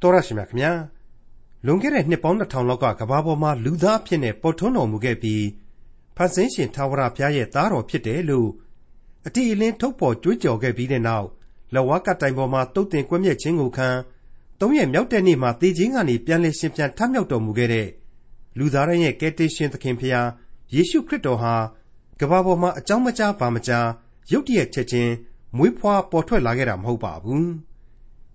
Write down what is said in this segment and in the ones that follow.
တော်ရရှိမြခင်ဗျာလွန်ခဲ့တဲ့နှစ်ပေါင်း2000လောက်ကကဘာပေါ်မှာလူသားဖြစ်နေပေါ်ထွန်းတော်မူခဲ့ပြီးဖန်ဆင်းရှင်သာဝရဘုရားရဲ့သားတော်ဖြစ်တယ်လို့အတိအလင်းထုတ်ပေါ်ကြွေးကြော်ခဲ့ပြီးတဲ့နောက်လဝကတိုင်ပေါ်မှာတုတ်တင်ကွက်မြက်ခြင်းကိုခံသုံးရက်မြောက်တဲ့နေ့မှာတေခြင်းကနေပြန်လည်ရှင်ပြန်ထမြောက်တော်မူခဲ့တဲ့လူသားရဲ့ကယ်တင်ရှင်သခင်ဖျားယေရှုခရစ်တော်ဟာကဘာပေါ်မှာအကြောင်းမကြားပါမကြားရုတ်တရက်ချက်ချင်းမွေးဖွားပေါ်ထွက်လာခဲ့တာမဟုတ်ပါဘူး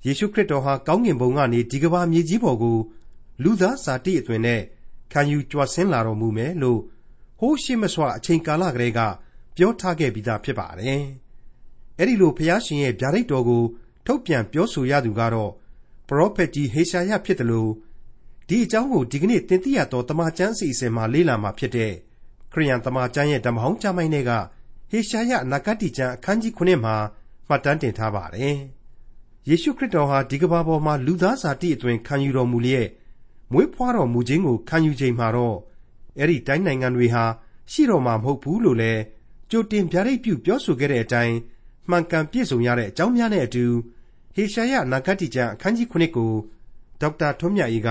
ယေရှုခရစ်တော်ဟာ ကောင်းကင်ဘုံကနေ ဒီကဘာမြေကြီးပေါ်ကို လူသားစာတိအသွင်နဲ့ ခံယူကြွဆင်းလာတော်မူမယ်လို့ ဟိုးရှိမစွာအချိန်ကာလကလေးက ပြောထားခဲ့ပြီးသားဖြစ်ပါတယ်။အဲ့ဒီလိုဖျားရှင်ရဲ့ ဗျာဒိတ်တော်ကို ထုတ်ပြန်ပြောဆိုရသူကတော့ ပရောဖက်ကြီး ဟေရှာယဖြစ်တယ်လို့ဒီအကြောင်းကို ဒီကနေ့တင်ပြရတော့တမန်ကျမ်းစီအစဉ်မှာ လေ့လာမှာဖြစ်တဲ့ ခရိယန်တမန်ကျမ်းရဲ့ ဓမ္မဟောင်းကျမ်းပိုင်းတွေကဟေရှာယ အနာဂတ်ကျမ်း အခန်းကြီး9မှာ မှတ်တမ်းတင်ထားပါတယ်။ ယေရှုခရစ်တော်ဟာဒီကဘာပေါ်မှာလူသားစာတိအသွင်ခံယူတော်မူလျက်မွေးဖွားတော်မူခြင်းကိုခံယူချိန်မှာတော့အဲ့ဒီတိုင်းနိုင်ငံတွေဟာရှိတော်မှာမဟုတ်ဘူးလို့လည်းကြိုတင်ဗျာဒိတ်ပြုပြောဆိုခဲ့တဲ့အတိုင်းမှန်ကန်ပြည့်စုံရတဲ့အကြောင်းများနဲ့အတူဟေရှာယနာဂတိကျမ်းအခန်းကြီး9ကိုဒေါက်တာထွန်းမြတ်အေးက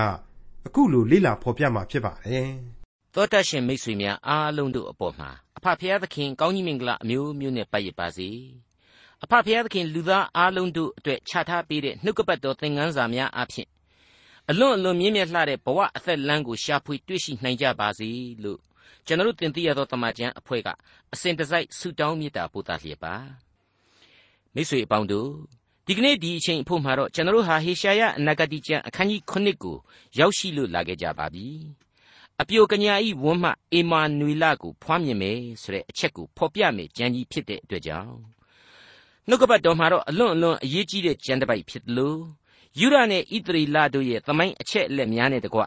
အခုလိုလေ့လာဖော်ပြมาဖြစ်ပါတယ်။သောတရှင်မိတ်ဆွေများအားလုံးတို့အပေါ်မှာအဖဖရာသခင်ကောင်းကြီးမင်္ဂလာအမျိုးမျိုးနဲ့ပတ်ရပါစေ။ အဖဖရာသခင်လူသားအားလုံးတို့အတွက်ခြားထားပေးတဲ့နှုတ်ကပတ်တော်သင်ခန်းစာများအဖြစ်အလွန်အလွန်မြင့်မြတ်လှတဲ့ဘဝအသက်လမ်းကိုရှာဖွေတွေ့ရှိနိုင်ကြပါစေလို့ကျွန်တော်တို့တင်ပြရသောတမန်ကျန်အဖွဲ့ကအစဉ်တစိုက်ဆုတောင်းမေတ္တာပို့သလျက်ပါမိတ်ဆွေအပေါင်းတို့ဒီကနေ့ဒီအချိန်အဖို့မှာတော့ကျွန်တော်တို့ဟာဟေရှာယအနာဂတိကျမ်းအခန်းကြီး9ကိုရောက်ရှိလို့လာခဲ့ကြပါပြီအပြိုကညာဤဝန်းမှအေမာနွေလကိုဖွားမြင်မယ်ဆိုတဲ့အချက်ကိုဖော်ပြမယ်ကြံကြီးဖြစ်တဲ့အတွက်ကြောင့် နှုတ်ကပတ်တော်မှာတော့အလွန်အလွန်အရေးကြီးတဲ့ကြံတစ်ပိုက်ဖြစ်လို့ယူဒနဲ့ဣသရေလတို့ရဲ့သမိုင်းအချက်အလက်များနဲ့တကွ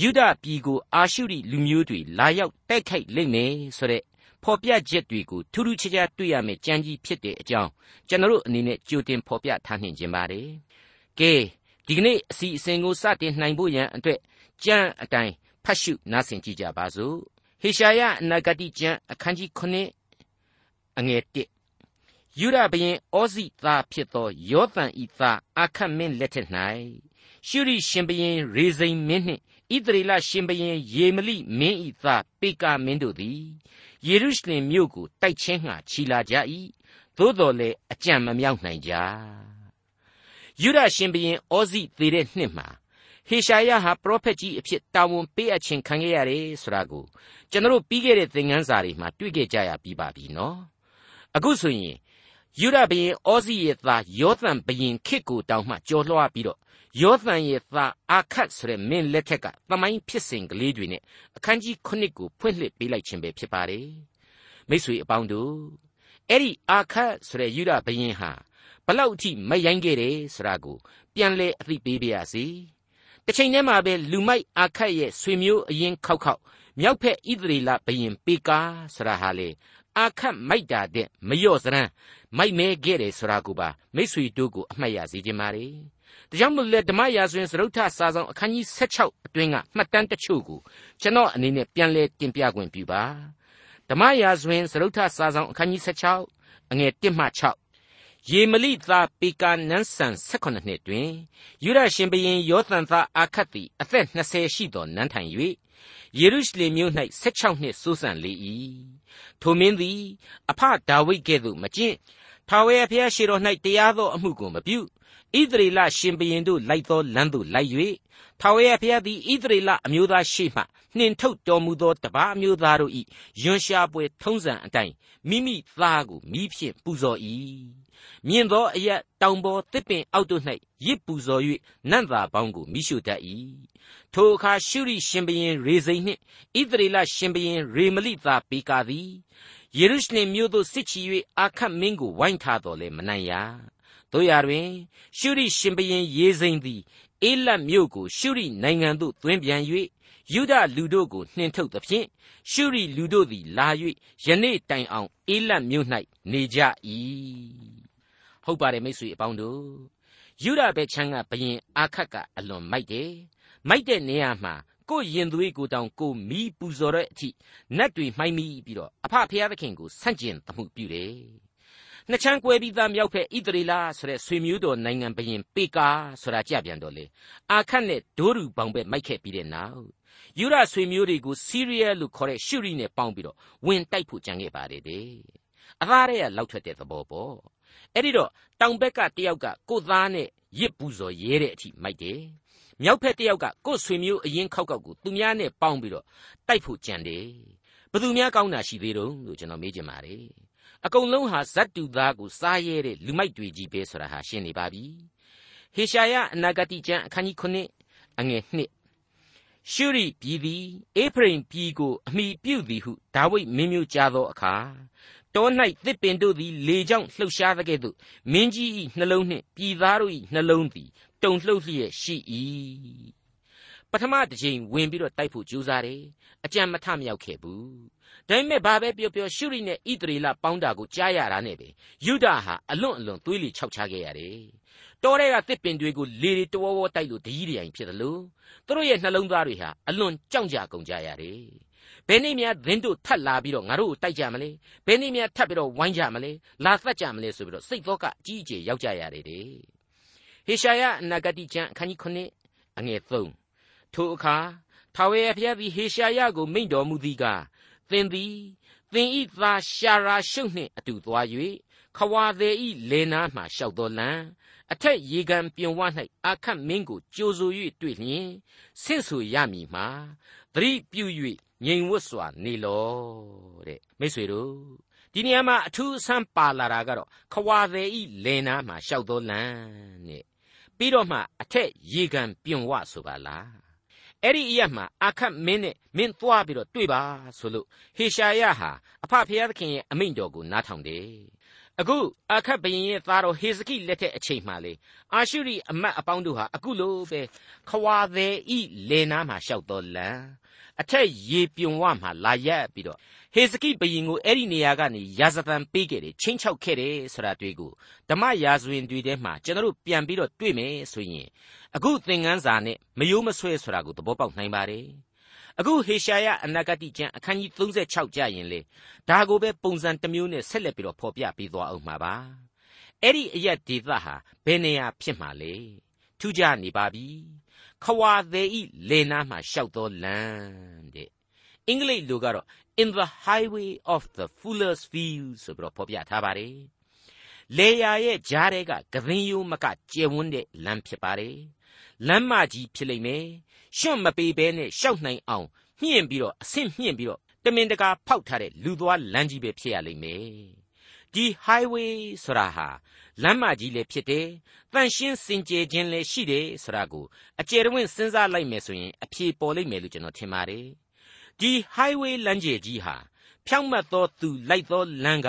ယူဒပြည်ကိုအာရှုရိလူမျိုးတွေလာရောက်တိုက်ခိုက်လိမ့်မယ်ဆိုတဲ့ဖော်ပြချက်တွေကိုထူးထူးခြားခြားတွေ့ရမယ်ကြံကြီးဖြစ်တဲ့အကြောင်းကျွန်တော်တို့အနေနဲ့ကြိုတင်ဖော်ပြထားနှင်ခြင်းပါတယ်။ကဲဒီကနေ့အစီအစဉ်ကိုစတင်နိုင်ဖို့ရန်အတွက်ကြံအတိုင်းဖတ်ရှုနားဆင်ကြကြပါစို့။ဟေရှာယအနာဂတိကျမ်းအခန်းကြီး9အငယ်1 ယုဒဘရင်ဩဇိသားဖြစ်သောယောသန်ဤသားအခတ်မင်းလက်ထက်၌ရှုရိရှင်ဘရင်ရေဇိန်မင်းနှင့်ဣသရေလရှင်ဘရင်ယေမလိမင်းဤသားပေကာမင်းတို့သည်ယေရုရှလင်မြို့ကိုတိုက်ချင်းငှာချီလာကြ၏သို့တော်လည်းအကြံမမြောက်နိုင်ကြယုဒရှင်ဘရင်ဩဇိသေတဲ့နှစ်မှာဟေရှာယဟာပရောဖက်ကြီးအဖြစ်တာဝန်ပေးအပ်ခြင်းခံခဲ့ရတယ်ဆိုတာကိုကျွန်တော်ပြီးခဲ့တဲ့သင်ခန်းစာတွေမှာတွေ့ခဲ့ကြရပြီးပါပြီနော်အခုဆိုရင် ယုဒဘရင်ဩဇိရဲ့သားယောသန်ဘရင်ခေတ်ကိုတောင်မှကြော်လွှားပြီးတော့ယောသန်ရဲ့သားအာခတ်ဆိုတဲ့မင်းလက်ထက်ကသမိုင်းဖြစ်စဉ်ကလေးတွေနဲ့အခန်းကြီး9ကိုဖွင့်လှစ်ပေးလိုက်ခြင်းပဲဖြစ်ပါတယ်မိษွေအပေါင်းတို့အဲ့ဒီအာခတ်ဆိုတဲ့ယုဒဘရင်ဟာဘလောက်အထိမယိုင်းခဲ့တယ်ဆိုတာကိုပြန်လဲအသိပေးပါရစေတစ်ချိန်တည်းမှာပဲလူမိုက်အာခတ်ရဲ့ဆွေမျိုးအရင်ခောက်ခောက်မြောက်ဖက်ဣသရေလဘရင်ပေကာဆိုတာဟာလေအာခတ်မိုက်တာတဲ့မလျော့စရန် မိုက်မဲခဲ့တယ်ဆိုတာကိုပါမိษွေတို့ကိုအမှတ်ရစေခြင်းပါ रे ဒါကြောင့်မို့လဲဓမ္မရာဇဝင်စရုပ်ထစာဆောင်အခန်းကြီး16အတွင်းကမှတ်တမ်းတချို့ကိုကျွန်တော်အနေနဲ့ပြန်လည်တင်ပြခွင့်ပြုပါဓမ္မရာဇဝင်စရုပ်ထစာဆောင်အခန်းကြီး16အငယ်1မှ6ယေမလိသားပေကာနန်းဆန်18နှစ်တွင်ယူရရှင်ဘရင်ယောသန်သားအာခတ်သည်အသက်20ရှိသောနန်းထိုင်၍ယေရုရှလင်မြို့၌16နှစ်စိုးစံလေ၏ထိုမင်းသည် အဖဒါဝိဒ်ကဲ့သို့မကျင့် ထာဝရဘုရားရှေတော်၌တရားသောအမှုကိုမပြုဣသရေလရှင်ဘရင်တို့လိုက်သောလမ်းသို့လိုက်၍ထာဝရဘုရားသည်ဣသရေလအမျိုးသားရှေ့မှနှင်ထုတ်တော်မူသောတပါးအမျိုးသားတို့၏ယွန်ရှာပွဲထုံးစံအတိုင်းမိမိသားကိုမိဖြင့်ပူဇော်၏မြင့်သောအရက်တောင်ပေါ်တစ်ပင်အောက်တို့၌ရစ်ပူဇော်၍နန့်သာပေါင်းကိုမိရှုတတ်၏ထိုအခါရှုရိရှင်ဘရင်ရေဇိန်နှင့်ဣသရေလရှင်ဘရင်ရေမလိသားပေကာသည် ယေရုရှလင်မြို့သို့စစ်ချီ၍အာခတ်မင်းကိုဝိုင်းထားတော်လဲမနိုင်ရတို့ရတွင် ရှုရိရှင်ဘရင်ရေဇိန်သည်အေလတ်မြို့ကိုရှုရိနိုင်ငံသို့သွင်းပြန်၍ယုဒလူတို့ကိုနှင်ထုတ်သဖြင့်ရှုရိလူတို့သည်လာ၍ယနေ့တိုင်အောင်အေလတ်မြို့၌နေကြ၏ဟုတ်ပါတယ်မိတ်ဆွေအပေါင်းတို့ယုဒဘဲချမ်းကဘရင်အာခတ်ကအလွန်မိုက်တယ်မိုက်တဲ့နေရာမှာ ကိုရင်သွေးကိုတောင်ကိုမီးပူဇော်တဲ့အထိနတ်တွေမှိုင်းမိပြီးတော့အဖဖျားသခင်ကိုဆန့်ကျင်သမှုပြုတယ်နှစ်ချမ်းကွဲပြီးသားမြောက်ဖက်ဣသရေလဆိုတဲ့ဆွေမျိုးတော်နိုင်ငံဘရင်ပေကာဆိုတာကြပြန်တော့လေအာခတ်နဲ့ဒိုးရူပေါင်ပဲမိုက်ခဲ့ပြီးတဲ့နောက်ယူရဆွေမျိုးတွေကိုစီးရီးယားလို့ခေါ်တဲ့ရှုရီနဲ့ပေါင်းပြီးတော့ဝင်တိုက်ဖို့ကြံခဲ့ပါတယ်တဲ့အသားရဲကလောက်ထွက်တဲ့သဘောပေါ့အဲ့ဒီတော့တောင်ဘက်ကတယောက်ကကိုသားနဲ့ရစ်ပူဇော်ရဲတဲ့အထိမိုက်တယ် မြောက်ဖက်တယောက်ကကို့ဆွေမျိုးအရင်ခောက်ကောက်ကိုသူများနဲ့ပေါင်းပြီးတော့တိုက်ဖို့ကြံတယ်ဘသူများကောင်းတာရှိသေးတုံးလို့ကျွန်တော်မေးချင်ပါတယ်အကုန်လုံးဟာဇတ်တူသားကိုစားရဲတဲ့လူမိုက်တွေကြီးပဲဆိုတာဟာရှင်းနေပါပြီဟေရှာယအနာဂတိကျမ်းအခန်းကြီး9အငယ်1ရှုရိပြည်သည်အေဖရိမ်ပြည်ကိုအမိပြုသည်ဟုဒါဝိဒ်မင်းမျိုးကြားသောအခါတော၌သစ်ပင်တို့သည်လေကြောင့်လှုပ်ရှားသကဲ့သို့မင်းကြီး၏နှလုံးနှင့်ပြည်သားတို့၏နှလုံးသည် တုန်လှုပ်လျက်ရှိ၏ပထမတစ်ချိန်ဝင်ပြီးတော့တိုက်ဖို့ကြိုးစားတယ်အကြံမထမြောက်ခဲ့ဘူးဒါပေမဲ့ဘာပဲပြောပြောရှုရိနဲ့ဣသရေလပေါင်းတာကိုကြားရတာနဲ့ပဲယုဒဟာအလွန်အလွန်သွေးလီခြောက်ခြားခဲ့ရတယ်တောထဲကတစ်ပင်တွေကိုလေတွေတဝဝတိုက်လို့တကြီးတိုင်ဖြစ်တယ်လို့သူတို့ရဲ့နှလုံးသားတွေဟာအလွန်ကြောက်ကြကုန်ကြရတယ်ဘယ်နည်းများသင်တို့ထပ်လာပြီးတော့ငါတို့ကိုတိုက်ကြမလဲဘယ်နည်းများထပ်ပြီးတော့ဝိုင်းကြမလဲလာသတ်ကြမလဲဆိုပြီးတော့စိတ်သောကအကြီးအကျယ်ရောက်ကြရတယ်တဲ့ ဟေရှာယအနာဂတိကျမ်းအခန်းကြီး9အငယ်3ထိုအခါထာဝရဘုရားသည်ဟေရှာယကိုမိန့်တော်မူသည်ကားသင်သည်သင်ဤသားရှာရာရှုပ်နှင့်အတူသွား၍ခဝါသည်ဤလေနာမှလျှောက်တော်လံအထက်ရေကန်ပြင်ဝ၌အာခတ်မင်းကိုကြိုဆို၍တွေ့လျင်ဆင့်ဆိုရမည်မှာသတိပြု၍ငြိမ်ဝတ်စွာနေလောတဲ့မိတ်ဆွေတို့ဒီနေရာမှာအထူးအဆန်းပါလာတာကတော့ခဝါသည်ဤလေနာမှလျှောက်တော်လံတဲ့ ပြီးတော့မှအထက်ရေကန်ပြင်ဝဆိုပါလားအဲ့ဒီအရက်မှာအာခတ်မင်းနဲ့မင်းသွားပြီးတော့တွေ့ပါဆိုလို့ဟေရှာယဟာအဖဖျားသခင်ရဲ့အမိန့်တော်ကိုနားထောင်တယ်အခုအခတ်ဘရင်ရဲ့သားတော်ဟေဇကိလက်ထက်အချိန်မှလေအာရှုရိအမတ်အပေါင်းတို့ဟာအခုလိုပဲခွာသည်ဤလေနာမှာလျှောက်တော်လံ အထက်ရေပြုံဝမှာလာရက်ပြီးတော့ဟေဇကိဘရင်ကိုအဲ့ဒီနေရာကနေရာဇသံပေးခဲ့တယ်ချင်းချောက်ခဲ့တယ်ဆိုတာတွေ့ကိုဓမ္မရာဇဝင်တွေထဲမှာကျွန်တော်တို့ပြန်ပြီးတော့တွေ့မယ်ဆိုရင်အခုသင်ခန်းစာနဲ့မယိုးမဆွဲဆိုတာကိုသဘောပေါက်နိုင်ပါတယ်အခုဟေရှာယအနာဂတိကျမ်းအခန်းကြီး36ကြရင်လေဒါကိုပဲပုံစံတစ်မျိုးနဲ့ဆက်လက်ပြီးတော့ဖော်ပြပေးသွားအောင်မှာပါအဲ့ဒီအရက်ဒေသဟာဘယ်နေရာဖြစ်မှာလဲထူးခြားနေပါပြီ ခဝါသေးဤလေနာမှာရှောက်သောလမ်းတဲ့အင်္ဂလိပ်လိုကတော့ in the highway of the fuller's field ဆိုပြီးတော့ဖော်ပြထားပါတယ်လေယာရဲ့ကြားထဲကကသင်းယိုးမကကျယ်ဝန်းတဲ့လမ်းဖြစ်ပါတယ်လမ်းမကြီးဖြစ်လိမ့်မယ်ရွှွန့်မပေဘဲနဲ့ရှောက်နိုင်အောင်မြင့်ပြီးတော့အဆင့်မြင့်ပြီးတော့တမင်တကာဖောက်ထားတဲ့လူသွားလမ်းကြီးပဲဖြစ်ရလိမ့်မယ်ဒီ highway ဆိုတာဟာ လမ်းမကြီးလည်းဖြစ်တယ်။တန်ရှင်းစင်ကြယ်ခြင်းလည်းရှိတယ်ဆိုတာကိုအကျယ်တဝင့်စဉ်းစားလိုက်မယ်ဆိုရင်အဖြေပေါ်လိမ့်မယ်လို့ကျွန်တော်ထင်ပါတယ်။ဒီ highway လမ်းကြီးကြီးဟာဖြောင့်မတ်သောသူလိုက်သောလမ်းက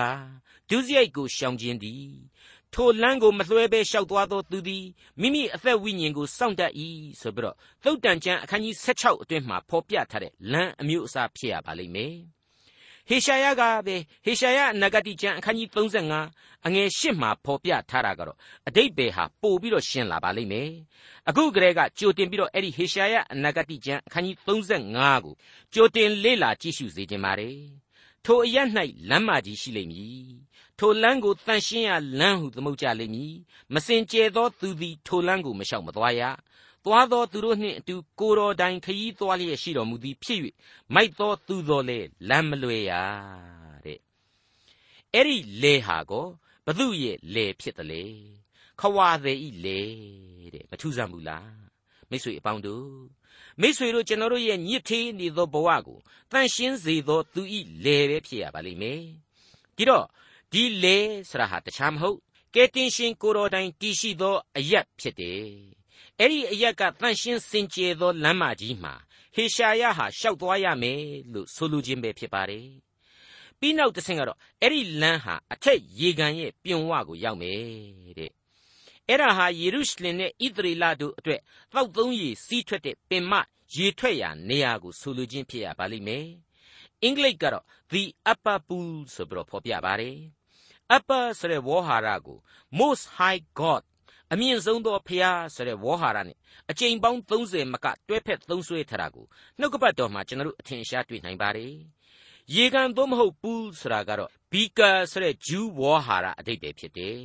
ဒုစရိုက်ကိုရှောင်ခြင်းသည်ထိုလမ်းကိုမလွှဲဘဲရှောက်သွားသောသူသည်မိမိအသက်ဝိညာဉ်ကိုစောင့်တတ်၏ဆိုပြီးတော့သုတ်တန်ကျမ်းအခန်းကြီး16အတွင်းမှာဖော်ပြထားတဲ့လမ်းအမျိုးအစားဖြစ်ရပါလိမ့်မယ် ဟေရှာယကပဲဟေရှာယနဂတိကျမ်းအခန်းကြီး35အငယ်8မှာဖော်ပြထားတာကတော့အတိတ်ပဲဟာပို့ပြီးတော့ရှင်းလာပါလိမ့်မယ်အခုကလေးကကြိုတင်ပြီးတော့အဲ့ဒီဟေရှာယအနာဂတိကျမ်းအခန်းကြီး35ကိုကြိုတင်လေ့လာကြည့်ရှုစေခြင်းပါတယ်ထိုအရ၌လမ်းမကြီးရှိလိမ့်မည်ထိုလမ်းကိုတန်ရှင်းရလမ်းဟုသမုတ်ကြလိမ့်မည်မစင်ကြဲသောသူသည်ထိုလမ်းကိုမလျှောက်မသွားရ သွားသောသူတို့နှင့်အတူ ကိုတော်တိုင်ခရီးသွားလျက်ရှိတော်မူသည်ဖြစ်၍မိုက်သောသူတော်လေလမ်းမလွဲရတဲ့အဲ့ဒီလေဟာကိုဘသူရဲ့လေဖြစ်တယ်လေခဝါသေးဤလေတဲ့မထူးဆန်းဘူးလားမိတ်ဆွေအပေါင်းတို့မိတ်ဆွေတို့ကျွန်တော်တို့ရဲ့ညစ်ထေးနေသောဘဝကိုတန်ရှင်းစေသောသူဤလေပဲဖြစ်ရပါလိမ့်မယ်ဒီတော့ဒီလေဆရာဟာတခြားမဟုတ်ကဲတင်ရှင်ကိုတော်တိုင်တည်ရှိသောအရက်ဖြစ်တယ် အဲ့ဒီအရက်ကတန်ရှင်းစင်ကြယ်သောလမ်းမကြီးမှာဟေရှာယဟာရှောက်သွားရမယ်လို့ဆိုလိုခြင်းပဲဖြစ်ပါတယ်ပြီးနောက်တစ်ဆင့်ကတော့အဲ့ဒီလမ်းဟာအထက်ရေကန်ရဲ့ပြင်ဝကိုရောက်မယ်တဲ့အဲ့ဒါဟာယေရုရှလင်နဲ့ဣသရေလတို့အတွက်တောက်သုံးရေစီးထွက်တဲ့ပင်မရေထွက်ရာနေရာကိုဆိုလိုခြင်းဖြစ်ရပါလိမ့်မယ်အင်္ဂလိပ်ကတော့ the upper pool ဆိုပြီးတော့ဖော်ပြပါတယ် upper ဆိုတဲ့ဝေါ်ဟာရကို most high god အမြင့်ဆုံးသောဖျားဆိုတဲ့ဝေါ်ဟာရနဲ့အကြိမ်ပေါင်း30မကတွဲဖက်သုံးဆွဲထားတာကိုနှုတ်ကပတ်တော်မှာကျွန်တော်တို့အထင်ရှားတွေ့နိုင်ပါတယ်ရေကန်သို့မဟုတ်ပူးဆိုတာကတော့ဘီကာဆိုတဲ့ဂျူးဝေါ်ဟာရအတိတ်ပဲဖြစ်တယ်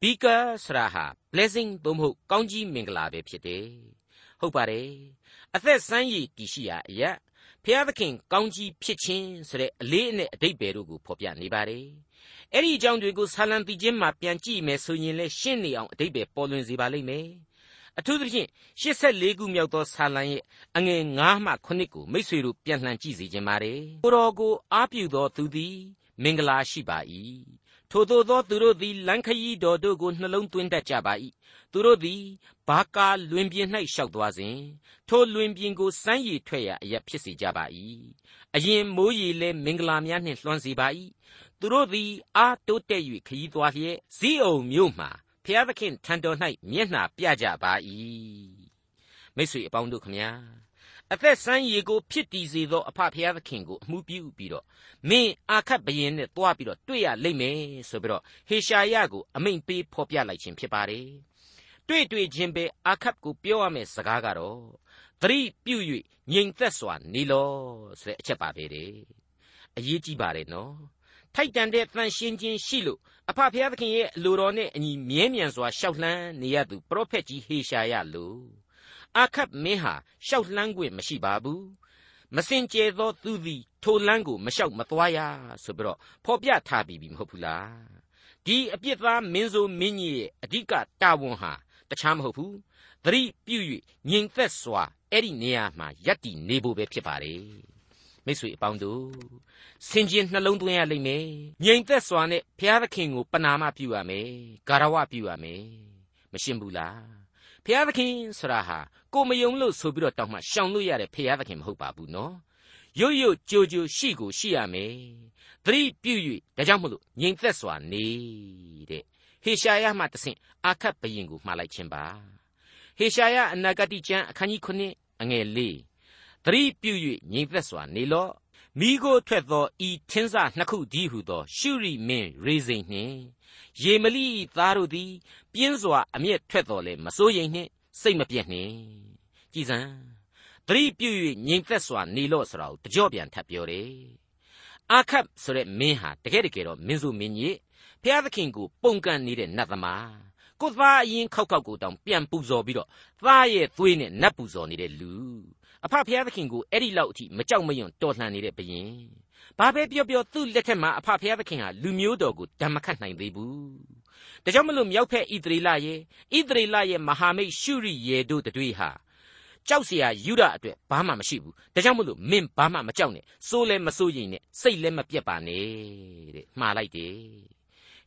ဘီကာဆိုတာဟာ blessing သို့မဟုတ်ကောင်းကြီးမင်္ဂလာပဲဖြစ်တယ်ဟုတ်ပါတယ်အသက်ဆန်းရည်တည်ရှိရာအရာ ဖျားသခင်ကောင်းကြီးဖြစ်ခြင်းဆိုတဲ့အလေးအနက်အတိတ်ပဲတို့ကိုဖော်ပြနေပါတယ်အဲ့ဒီအကြောင်းတွေကိုဆာလံတီချင်းမှာပြန်ကြည့်မယ်ဆိုရင်လည်းရှင်းနေအောင်အတိတ်ပဲပေါ်လွင်စေပါလိမ့်မယ်အထူးသဖြင့်84ခုမြောက်သောဆာလံရဲ့အငယ်9မှ9ကိုမိษွေတို့ပြန်လှန်ကြည့်စေခြင်းပါတယ်ကိုတော်ကိုအားပြုသောသူသည်မင်္ဂလာရှိပါ၏ ထိုသို့သောသူတို့သည်လမ်းခရီးတော်တို့ကိုနှလုံးသွင်းတတ်ကြပါ၏သူတို့သည်ဘာကာလွင်ပြင်၌ရှောက်သွားစဉ်ထိုလွင်ပြင်ကိုစမ်းရည်ထွက်ရာအရက်ဖြစ်စေကြပါ၏အရင်မိုးရီလဲမင်္ဂလာများနှင့်လွှမ်းစေပါ၏သူတို့သည်အားတိုးတက်၍ခရီးသွားလျက်ဇီးအုံမြို့မှဖျားသခင်ထံတော်၌မျက်နှာပြကြပါ၏မိတ်ဆွေအပေါင်းတို့ခမညာ အသက်ဆန်းရီကိုဖြစ်တည်စေသောအဖဖျားသခင်ကိုအမှုပြုပြီးတော့မင်းအာခတ်ဘရင်နဲ့တွားပြီးတော့တွေ့ရလိမ့်မယ်ဆိုပြီးတော့ဟေရှာယကိုအမိန်ပေးဖော်ပြလိုက်ခြင်းဖြစ်ပါတယ်တွေ့တွေ့ချင်းပဲအာခတ်ကိုပြောရမယ့်စကားကတော့သတိပြု၍ငြိမ်သက်စွာနေလောဆိုတဲ့အချက်ပါပဲတဲ့အရေးကြီးပါတယ်နော်ထိုက်တန်တဲ့တန်ရှင်းခြင်းရှိလို့အဖဖျားသခင်ရဲ့အလိုတော်နဲ့အညီမြဲမြံစွာရှောက်လှမ်းနေရသူပရောဖက်ကြီးဟေရှာယလို့ အာခတ်မင်းဟာရှောက်လှမ်းခွင့်မရှိပါဘူးမစင်ကြဲသောသူသည်ထိုလမ်းကိုမလျှောက်မသွားရဆိုပြီးတော့ဖော်ပြထားပြီးပြီမဟုတ်ဘူးလားဒီအပြစ်သားမင်းဆိုမင်းကြီးရဲ့အဓိကတာဝန်ဟာတခြားမဟုတ်ဘူးသတိပြု၍ငြိမ်သက်စွာအဲ့ဒီနေရာမှာယက်တည်နေဖို့ပဲဖြစ်ပါတယ်မိတ်ဆွေအပေါင်းတို့စင်ကျင်နှလုံးသွင်းရလိမ့်မယ်ငြိမ်သက်စွာနဲ့ဘုရားသခင်ကိုပနာမပြုရမယ်ဂါရဝပြုရမယ်မရှင်းဘူးလားဘုရားသခင်ဆိုတာဟာ ကိုမယုံလို့ဆိုပြီးတော့တောင်းမှရှောင်လို့ရတဲ့ဘုရားသခင်မဟုတ်ပါဘူးနော်ရွတ်ရွတ်ကြိုကြိုရှိကိုရှိရမယ်သတိပြု၍ဒါကြောင့်မလို့ငြိမ်သက်စွာနေတဲ့ဟေရှာယမှတဆင့်အာခတ်ဘယင်ကိုမှားလိုက်ခြင်းပါဟေရှာယအနာဂတိကျမ်းအခန်းကြီး9အငယ်၄သတိပြု၍ငြိမ်သက်စွာနေလော့မိကိုထွက်သောဤထင်းစနှစ်ခုဒီဟုသော ရှုရိမင်းရေစိန်နှင့်ယေမလိသားတို့သည် ပြင်းစွာအမျက်ထွက်တော်လဲမစိုးရိမ်နှင့် စိတ်မပြည့်နှင့်ကြည်စံသတိပြု၍ငြိမ်သက်စွာနေလော့ဆိုတာကိုတကြော့ပြန်ထပ်ပြောတယ်အာခတ်ဆိုတဲ့မင်းဟာတကယ်တကယ်တော့မင်းစုမင်းကြီးဖျားသခင်ကိုပုန်ကန်နေတဲ့နတ်သမားကိုသားအရင်ခောက်ခောက်ကိုတောင်ပြန်ပူဇော်ပြီးတော့သားရဲ့သွေးနဲ့နတ်ပူဇော်နေတဲ့လူအဖဖျားသခင်ကိုအဲ့ဒီလောက်အထိမကြောက်မရွံ့တော်လှန်နေတဲ့ဘရင် ဘာပဲပြောပြောသူ့လက်ထက်မှာအဖဖျားသခင်ဟာလူမျိုးတော်ကိုဓမ္မခတ်နိုင်သေးဘူးဒါကြောင့်မလို့မြောက်ဖက်ဣသရေလရဲ့ဣသရေလရဲ့မဟာမိတ်ရှုရိယေတို့တွေဟာကြောက်เสียယူဒအတွက်ဘာမှမရှိဘူးဒါကြောင့်မလို့မင်းဘာမှမကြောက်နဲ့စိုးလဲမစိုးရင်နဲ့စိတ်လည်းမပြတ်ပါနဲ့တဲ့မှားလိုက်တယ်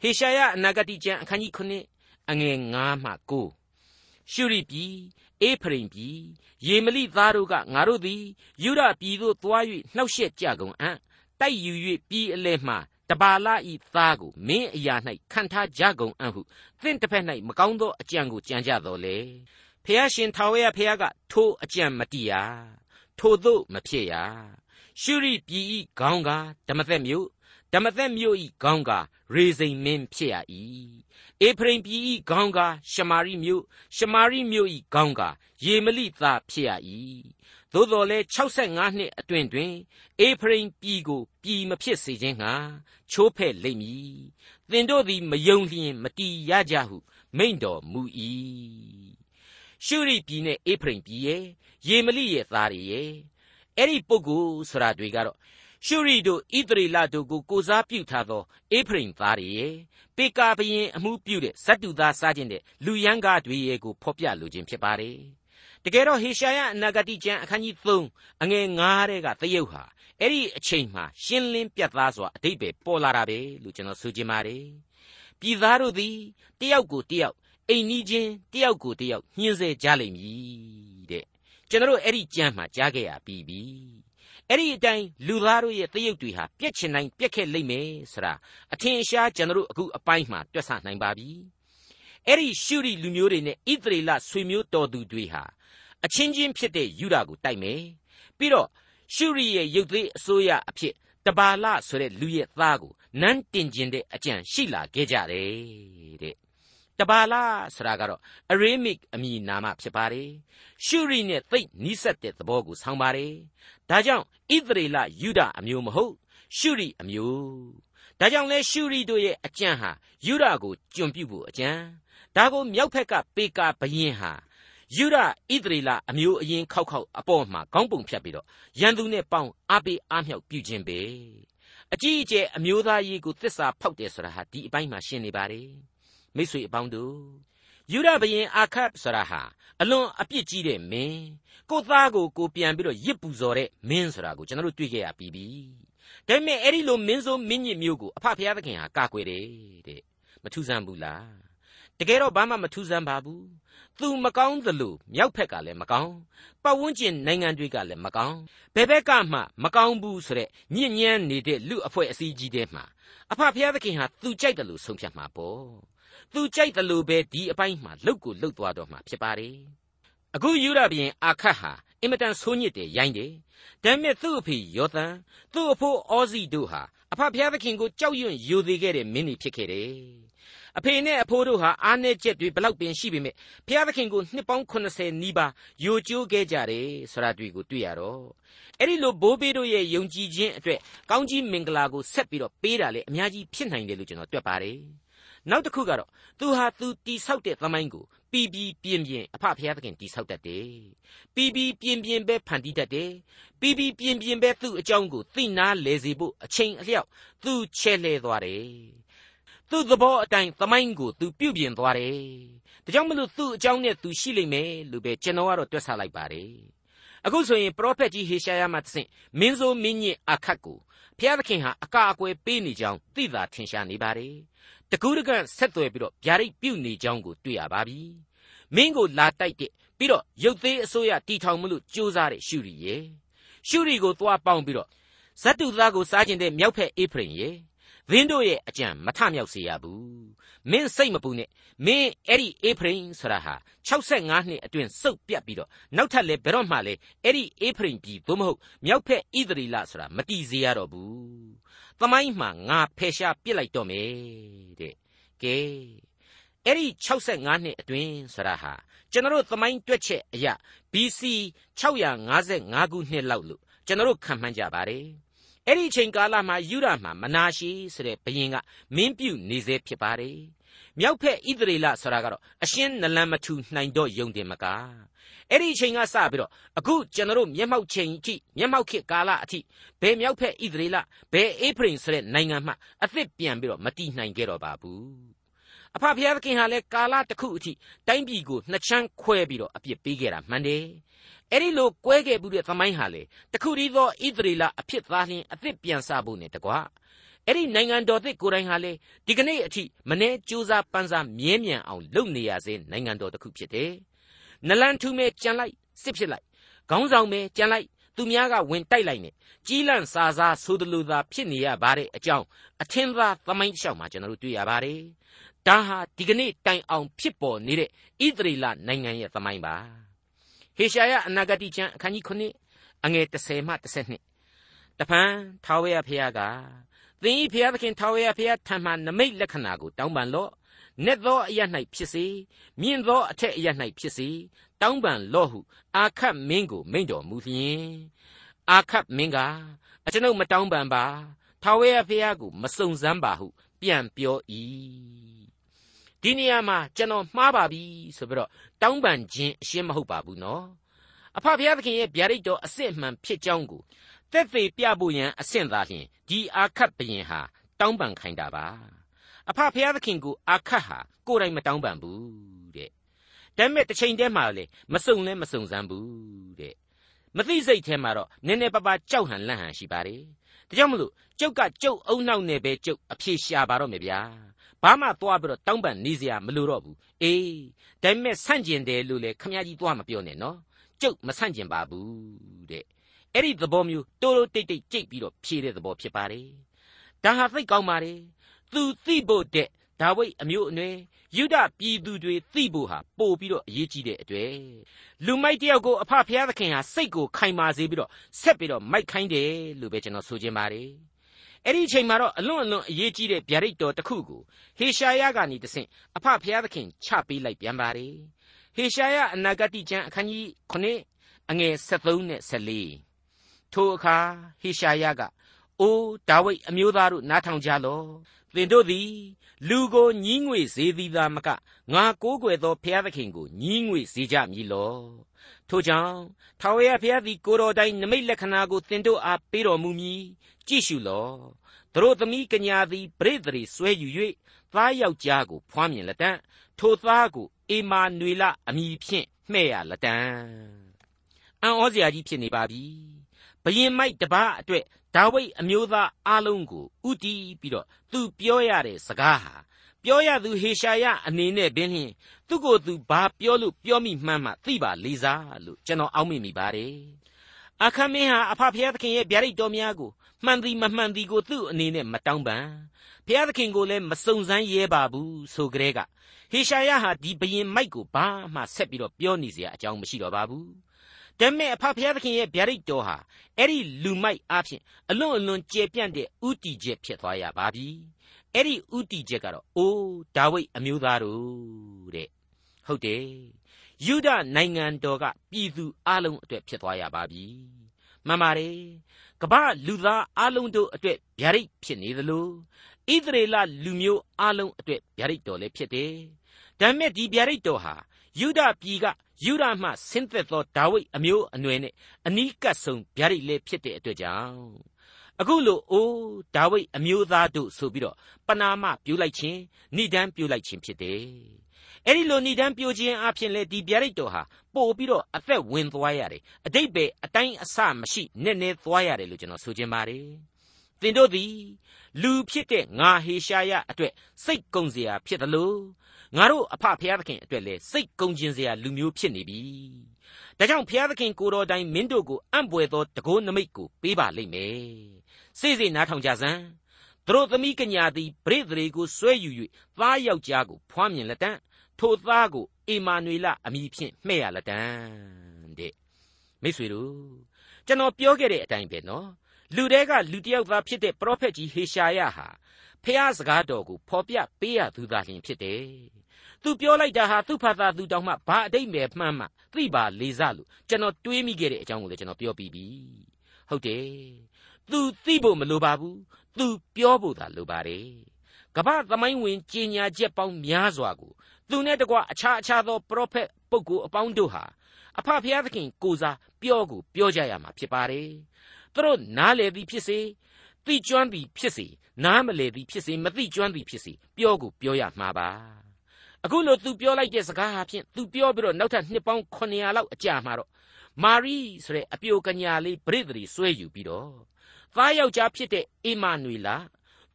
ဟေရှာယအနာဂတိကျမ်းအခန်းကြီး9အငယ်9မှ9ရှုရိပြည်အေဖရိမ်ပြည်ယေမလိသားတို့ကငါတို့သည်ယူဒပြည်သို့သွား၍နှောက်ယှက်ကြကုန်အံ့ တိုက်ယူ၍ပြည်အလဲမှတပါလာဤသားကိုမင်းအရာ၌ခံထားကြကုန်အံ့ဟုသင်တစ်ဖက်၌မကောင်းသောအကြံကိုကြံကြတော်လေဖះရှင်ထာဝရဖះကထိုအကြံမတိရထိုသို့မဖြစ်ရရှုရိပြည်ဤခေါင်းကဓမ္မသက်မြို့ဓမ္မသက်မြို့ဤခေါင်းကရေစိန်မင်းဖြစ်ရ၏အေဖရိမ်ပြည်ဤခေါင်းကရှမာရိမြို့ရှမာရိမြို့ဤခေါင်းကယေမလိသားဖြစ်ရ၏ သို့တော်လဲ65နှစ်အတွင်တွင်အေဖရိမ်ပြည်ကိုပြည်မဖြစ်စေခြင်းငှာချိုးဖဲ့လိမ့်မည်သင်တို့သည်မယုံလျင်မတီးရကြဟု မိန့်တော်မူ၏ရှုရိပြည်နဲ့အေဖရိမ်ပြည်ရဲ့ယေမလိရဲ့သားတွေရဲ့အဲ့ဒီပုဂ္ဂိုလ်ဆိုတာတွေကတော့ရှုရိတို့ဣသရေလတို့ကိုကိုစားပြုထားသောအေဖရိမ်သားတွေရဲ့ပေကာဘရင်အမှုပြုတဲ့ဇတ်တူသားစားခြင်းတဲ့လူယန်းကားတွေရဲ့ကိုဖော်ပြလိုခြင်းဖြစ်ပါတယ် တကယ်တော့ဟေရှာယအနာဂတိကျမ်းအခန်းကြီး3အငယ်9တဲ့ကသရုပ်ဟာအဲ့ဒီအချိန်မှာရှင်းလင်းပြတ်သားစွာအတိတ်ပဲပေါ်လာတာပဲလို့ကျွန်တော်ဆိုချင်ပါတယ်ပြည်သားတို့သည်တယောက်ကိုတယောက်အိမ်နီးချင်းတယောက်ကိုတယောက်ညှင်းဆဲကြလိမ့်မည်တဲ့ကျွန်တော်အဲ့ဒီကြမ်းမှာကြားခဲ့ရပြီးပြီအဲ့ဒီအတိုင်းလူသားတို့ရဲ့တရုပ်တွေဟာပြက်ချင်တိုင်းပြက်ခဲ့လိမ့်မယ်ဆိုတာအထင်ရှားကျွန်တော်အခုအပိုင်းမှာတွက်ဆနိုင်ပါပြီအဲ့ဒီရှုရီလူမျိုးတွေနဲ့ဣသရေလဆွေမျိုးတော်သူတွေဟာ အချင်းချင်းဖြစ်တဲ့ယူဒာကိုတိုက်မယ်ပြီးတော့ရှုရီရဲ့ရုပ်သေးအစိုးရအဖြစ်တဘာလဆိုတဲ့လူရဲ့သားကိုနန်းတင်ကျင်တဲ့အကြံရှိလာခဲ့ကြတယ်တဲ့တဘာလာဆိုတာကတော့ Aramic အမည်နာမဖြစ်ပါတယ်ရှုရိနဲ့သိပ်နီးစပ်တဲ့သဘောကိုဆောင်ပါတယ်ဒါကြောင့်ဣသရေလယူဒအမျိုးမဟုတ်ရှုရိအမျိုးတဒါကြောင့်လဲရှုရီတို့ရဲ့အကြံဟာယူရကိုကျွန်ပြုဖို့အကြံဒါကိုမြောက်ဖက်ကပေကာဘယင်ဟာ ယူရဣသရေလအမျိုးအရင်ခောက်ခောက်အပေါ်မှာခေါင်းပုံဖြတ်ပြီးတော့ရန်သူနဲ့ပေါင်းအားပေးအားမြောက်ပြုခြင်းပဲအကြီးအကျယ်အမျိုးသားရေးကိုသစ္စာဖောက်တယ်ဆိုတာဟာဒီအပိုင်းမှာရှင်းနေပါတယ်မိတ်ဆွေအပေါင်းတို့ယူရဘရင်အာခတ်ဆိုတာဟာအလွန်အပြစ်ကြီးတဲ့မင်းကိုသားကိုကိုပြန်ပြီးတော့ရစ်ပူဇော်တဲ့မင်းဆိုတာကိုကျွန်တော်တို့တွေ့ခဲ့ရပြီးပြီဒါပေမဲ့အဲ့ဒီလိုမင်းဆိုးမင်းညစ်မျိုးကိုအဖဖျားသခင်ဟာကာကွယ်တယ်တဲ့မထူးဆန်းဘူးလားတကယ်တော့ဘာမှမထူးဆန်းပါဘူး သူမကောင်းသလိုမြောက်ဖက်ကလည်းမကောင်းပတ်ဝန်းကျင်နိုင်ငံတွေကလည်းမကောင်းဘယ်ဘက်ကမှမကောင်းဘူးဆိုတဲ့ညဉ့်ညမ်းနေတဲ့လူအဖွဲ့အစည်းကြီးတဲမှာအဖဖျားသခင်ဟာသူကြိုက်တယ်လို့ဆုံးဖြတ်မှာပေါ့သူကြိုက်တယ်လို့ပဲဒီအပိုင်းမှာလှုပ်ကိုလှုပ်သွားတော့မှာဖြစ်ပါတယ်အခုယူရဘရင်အာခတ်ဟာ အင်မတန်ဆိုးညစ်တယ်ရိုင်းတယ်ဒါပေမဲ့သူ့အဖေယောသန်သူ့အဖိုးအောဇီတို့ဟာအဖဖျားသခင်ကိုကြောက်ရွံ့ယိုသေးခဲ့တဲ့မင်းတွေဖြစ်ခဲ့တယ်အဖေနဲ့အဖိုးတို့ဟာအားနည်းချက်တွေဘလောက်ပင်ရှိပေမဲ့ဘုရားသခင်ကိုနှစ်ပေါင်း80နီးပါးယိုကျိုးခဲ့ကြတယ်ဆိုတာတွေ့ကိုတွေ့ရတော့အဲ့ဒီလိုဘိုးဘေးတို့ရဲ့ယုံကြည်ခြင်းအတွက်ကောင်းကြီးမင်္ဂလာကိုဆက်ပြီးတော့ပေးတာလေအများကြီးဖြစ်နိုင်တယ်လို့ကျွန်တော်တွက်ပါတယ်နောက်တစ်ခုကတော့သူဟာသူတိဆောက်တဲ့သမိုင်းကို ပီပီပြင်းပြင်းအဖဖရားသခင်တိဆောက်တတ်တယ်ပီပီပြင်းပြင်းပဲဖန်တီးတတ်တယ်ပီပီပြင်းပြင်းပဲသူ့အကြောင်းကိုသိနာလဲစေဖို့အချိန်အလျောက်သူချဲလဲသွားတယ်သူ့သဘောအတိုင်းသမိုင်းကိုသူပြုပြင်သွားတယ်ဒါကြောင့်မလို့သူ့အကြောင်းနဲ့သူရှိလိမ့်မယ်လို့ပဲကျွန်တော်ကတော့တွက်ဆလိုက်ပါတယ် အခုဆိုရင်ပရောဖက်ကြီးဟေရှာယမှသင်မင်းဆိုမင်းညစ်အခတ်ကိုဘုရားသခင်ဟာအကာအကွယ်ပေးနေကြောင်းသိသာထင်ရှားနေပါတယ်တကူးတကန့်ဆက်သွယ်ပြီးတော့ဗျာဒိတ်ပြုတ်နေကြောင်းကိုတွေ့ရပါပြီမင်းကိုလာတိုက်တဲ့ပြီးတော့ရုပ်သေးအစိုးရတီထောင်မလို့ကြိုးစားတဲ့ရှုရီရဲ့ရှုရီကိုသွားပေါင်းပြီးတော့ဇတ်တုသားကိုစားကျင်တဲ့မြောက်ဖက်အေဖရင်ရဲ့ သင်းတို့ရဲ့အကြံမထမြောက်စေရဘူးမင်းစိတ်မပူနဲ့မင်းအဲ့ဒီအေဖရင်ဆိုတာဟာ65နှစ်အတွင်းစုပ်ပြတ်ပြီးတော့နောက်ထပ်လည်းဘယ်တော့မှလည်းအဲ့ဒီအေဖရင်ပြည်သို့မဟုတ်မြောက်ဖက်ဣသရီလဆိုတာမတည်စေရတော့ဘူးသမိုင်းမှာငါဖယ်ရှားပြစ်လိုက်တော့မယ်တဲ့ကဲအဲ့ဒီ65နှစ်အတွင်းဆိုတာဟာကျွန်တော်တို့သမိုင်းတွက်ချက်အရာ BC 655ခုနှစ်လောက်လို့ကျွန်တော်တို့ခံမှန်းကြပါတယ် အဲ့ဒီအချိန်ကာလမှာယူရမှာမနာရှိဆိုတဲ့ဘုရင်ကမင်းပြုနေစေဖြစ်ပါတယ်မြောက်ဖက်ဣသရေလဆိုတာကတော့အရှင်းနလန်မထူနိုင်တော့ယုံတယ်မကအဲ့ဒီအချိန်ကစပြီးတော့အခုကျွန်တော်တို့မျက်မှောက်ချိန်အထိမျက်မှောက်ခေတ်ကာလအထိဘယ်မြောက်ဖက်ဣသရေလဘယ်အေဖရင်ဆိုတဲ့နိုင်ငံမှအသစ်ပြန်ပြီးတော့မတည်နိုင်ခဲ့တော့ပါဘူး အဖဖျားသခင်ဟာလည်းကာလတစ်ခုအထိတိုင်းပြည်ကိုနှစ်ချမ်းခွဲပြီးတော့အပြစ်ပေးခဲ့တာမှန်တယ်အဲ့ဒီလိုကွဲခဲ့မှုတဲ့သမိုင်းဟာလေတခုတည်းသောဣသရေလအဖြစ်သားလျင်အသစ်ပြန်စဖို့နဲ့တကွာအဲ့ဒီနိုင်ငံတော်သစ်ကိုယ်တိုင်ဟာလေဒီကနေ့အထိမနှဲကြိုးစားပန်းစားမြဲမြံအောင်လုပ်နေရစေနိုင်ငံတော်တစ်ခုဖြစ်တယ်။နလန်ထူးမဲကြံလိုက်စစ်ဖြစ်လိုက်ခေါင်းဆောင်မဲကြံလိုက်သူများကဝင်တိုက်လိုက်နဲ့ကြီးလန့်စာစားဆိုသလိုသာဖြစ်နေရပါတဲ့အကြောင်းအထင်သာသမိုင်းလျှောက်မှာကျွန်တော်တို့တွေ့ရပါတယ်။ ဒါဟာဒီကနေ့တိုင်အောင်ဖြစ်ပေါ်နေတဲ့ဣသရေလနိုင်ငံရဲ့သမိုင်းပါ။ဟေရှာယအနာဂတိကျမ်းအခန်းကြီး9အငယ်30မှ32တဖန်ထာဝရဘုရားကသင်၏ဘုရားသခင်ထာဝရဘုရားထံမှနမိတ်လက္ခဏာကိုတောင်းပန်လော့နက်သောအရ၌ဖြစ်စေမြင့်သောအထက်အရ၌ဖြစ်စေတောင်းပန်လော့ဟုအာခတ်မင်းကိုမိန့်တော်မူလျင်အာခတ်မင်းကအကျွန်ုပ်မတောင်းပန်ပါထာဝရဘုရားကိုမစုံစမ်းပါဟုပြန်ပြော၏ ဒီနေရာမှာကျွန်တော်မှားပါပြီဆိုပြီးတော့တောင်းပန်ခြင်းအရှင်းမဟုတ်ပါဘူးနော်အဖဘုရားသခင်ရဲ့ဗျာဒိတ်တော်အစစ်အမှန်ဖြစ်ကြောင်းကိုသက်သေပြဖို့ရန်အဆင့်သာလျှင်ဒီအာခတ်ဘရင်ဟာတောင်းပန်ခိုင်းတာပါအဖဖျားသခင်ကိုအာခတ်ဟာကိုယ်တိုင်မတောင်းပန်ဘူးတဲ့ဒါပေမဲ့တစ်ချိန်တည်းမှာလေမစုံလဲမစုံစမ်းဘူးတဲ့မသိစိတ်ထဲမှာတော့နည်းနည်းပါးပါးကြောက်ဟန်လန့်ဟန်ရှိပါတယ်ဒါကြောင့်မလို့ကျုပ်ကကျုပ်အုံနောက်နဲ့ပဲကျုပ်အဖြေရှာပါတော့မယ်ဗျာ ဘာမှသွားပြီးတော့တောင်းပန်နေစရာမလိုတော့ဘူးအေးဒါပေမဲ့ဆန့်ကျင်တယ်လို့လေခမကြီးသွားမပြောနဲ့နော်ကျုပ်မဆန့်ကျင်ပါဘူးတဲ့အဲ့ဒီသဘောမျိုးတိုးတိုးတိတ်တိတ်ကြိတ်ပြီးတော့ဖြည့်တဲ့သဘောဖြစ်ပါတယ်ဒါဟာသိကောင်းပါတယ်သူသိဖို့တဲ့ဒါဝိဒ်အမျိုးအနွယ်ယူဒပြည်သူတွေသိဖို့ဟာပို့ပြီးတော့အရေးကြီးတဲ့အတွေ့လူမိုက်တယောက်ကိုအဖဖျားသခင်ဟာစိတ်ကိုခိုင်မာစေပြီးတော့ဆက်ပြီးတော့မိုက်ခိုင်းတယ်လို့ပဲကျွန်တော်ဆိုချင်ပါတယ် အဲ့ဒီအချိန်မှာတော့အလွန်အလွန်အရေးကြီးတဲ့ဗျာဒိတ်တော်တစ်ခုကိုဟေရှာယကနေတဆင့်အဖဖျားသခင်ချပေးလိုက်ပြန်ပါတယ်ဟေရှာယအနာဂတိကျမ်းအခန်းကြီး9အငယ်73နဲ့14ထိုအခါဟေရှာယကအိုးဒါဝိဒ်အမျိုးသားတို့နားထောင်ကြလော့သင်တို့သည်လူကိုညင်းငွေစေသည်သာမကငါကိုးကွယ်သောဘုရားသခင်ကိုညင်းငွေစေကြမည်လော ထို့ကြောင့်ထာဝရဘုရားသည်ကိုတော်တိုင်နမိတ်လက္ခဏာကိုသင်တို့အားပေးတော်မူမည်ကြည့်ရှုလော့သူတို့သမီးကညာသည်ပရိသေဆွဲယူ၍သားယောက်ျားကိုဖွားမြင်လက်တံထိုသားကိုအေမာနွေလအမည်ဖြင့်မှဲ့ရလက်တံအံ့ဩစရာကြီးဖြစ်နေပါပြီဘယင်မိုက်တပားအတွက်ဒါဝိဒ်အမျိုးသားအလုံးကိုဥတီးပြီးတော့သူပြောရတဲ့စကားဟာ ပြောရသူဟေရှာယအနေနဲ့ပင်လျှင်သူ့ကိုယ်သူဘာပြောလို့ပြောမိမှန်းမှသိပါလေစားလို့ကျွန်တော်အောက်မေ့မိပါတယ်။အခမင်းဟာအဖဖျားသခင်ရဲ့ဗျာဒိတ်တော်များကိုမှန်သည်မမှန်သည်ကိုသူ့အနေနဲ့မတောင်းပန်။ဖျားသခင်ကိုလည်းမစုံစမ်းရဲပါဘူးဆိုကြတဲ့ကဟေရှာယဟာဒီဘရင်မိုက်ကိုဘာမှဆက်ပြီးတော့ပြောနေစရာအကြောင်းမရှိတော့ပါဘူး။ဒါမဲ့အဖဖျားသခင်ရဲ့ဗျာဒိတ်တော်ဟာအဲ့ဒီလူမိုက်အဖြစ်အလွန်အလွန်ကျေပြန့်တဲ့ဥတီချက်ဖြစ်သွားရပါပြီ။ အဲ့ဒီဥတီချက်ကတော့အိုးဒါဝိဒ်အမျိုးသားတို့တဲ့ဟုတ်တယ်ယူဒနိုင်ငံတော်ကပြည်သူအလုံးအတွက်ဖြစ်သွားရပါပြီမှန်ပါတယ်ကမ္ဘာလူသားအလုံးတို့အတွက်ဗျာဒိတ်ဖြစ်နေသလိုဣသရေလလူမျိုးအလုံးအတွက်ဗျာဒိတ်တော်လည်းဖြစ်တယ်ဒါပေမဲ့ဒီဗျာဒိတ်တော်ဟာယူဒပြည်ကယူဒမှဆင်းသက်သောဒါဝိဒ်အမျိုးအနွယ်နဲ့အနီးကပ်ဆုံးဗျာဒိတ်လည်းဖြစ်တဲ့အတွက်ကြောင့် အခုလိုအိုးဒါဝိဒ်အမျိုးသားတို့ဆိုပြီးတော့ပနာမပြုလိုက်ခြင်းဏိဒန်းပြုလိုက်ခြင်းဖြစ်တယ်။အဲဒီလိုဏိဒန်းပြုခြင်းအပြင်လေဒီဗျာဒိတ်တော်ဟာပို့ပြီးတော့အသက်ဝင်သွားရတယ်။အတိတ်ပဲအတိုင်းအဆမရှိနည်းနည်းသွားရတယ်လို့ကျွန်တော်ဆိုချင်ပါတယ်။သင်တို့သည်လူဖြစ်တဲ့ငါဟေရှာယအတွက်စိတ်ကုံစရာဖြစ်သလိုငါတို့အဖဖျားသခင်အတွက်လည်းစိတ်ကုံကျင်စရာလူမျိုးဖြစ်နေပြီ။ဒါကြောင့်ဖျားသခင်ကိုတော်တိုင်မင်းတို့ကိုအံ့ပွေသောတကောနမိတ်ကိုပေးပါလိမ့်မယ်။ စိတ်စိတ်နားထောင်ကြစမ်းသူတို့သမီးကညာသည်ပရိသေတွေကိုဆွဲယူ၍သားယောက်ျားကိုဖွားမြင်လက်တံထိုသားကိုအေမာနွေလအမည်ဖြင့်မှဲ့ရလက်တံတဲ့မိတ်ဆွေတို့ကျွန်တော်ပြောခဲ့တဲ့အတိုင်းပဲနော်လူတဲကလူတယောက်သားဖြစ်တဲ့ပရောဖက်ကြီးဟေရှာယဟာဖះစကားတော်ကိုဖော်ပြပေးရသူသာလျှင်ဖြစ်တယ်သူပြောလိုက်တာဟာသူ့ဖာသာသူတောင်မှဘာအတိတ်ပဲမှန်းမှသိပါလေစားလို့ကျွန်တော်တွေးမိခဲ့တဲ့အကြောင်းကိုလည်းကျွန်တော်ပြောပြီးပြီဟုတ်တယ် သူသိဖို့မလိုပါဘူးသူပြောဖို့သာလိုပါတယ်ကမ္ဘာသမိုင်းဝင်ကြီးညာချက်ပေါင်းများစွာကိုသူနဲ့တကွအခြားအခြားသောပရောဖက်ပုဂ္ဂိုလ်အပေါင်းတို့ဟာအဖဖျားသခင်ကိုစားပြောကိုပြောကြရမှာဖြစ်ပါတယ်သူတို့နားလေသည်ဖြစ်စေသိကျွမ်းသည်ဖြစ်စေနားမလေသည်ဖြစ်စေမသိကျွမ်းသည်ဖြစ်စေပြောကိုပြောရမှာပါအခုလို့သူပြောလိုက်တဲ့စကားဟာဖြင့်သူပြောပြီးတော့နောက်ထပ်နှစ်ပေါင်း900လောက်အကြာမှာတော့မာရီဆိုတဲ့အပြိုကညာလေးပရိသေရီဆွဲယူပြီးတော့ သားယောက်ျားဖြစ်တဲ့အေမာနွေလာ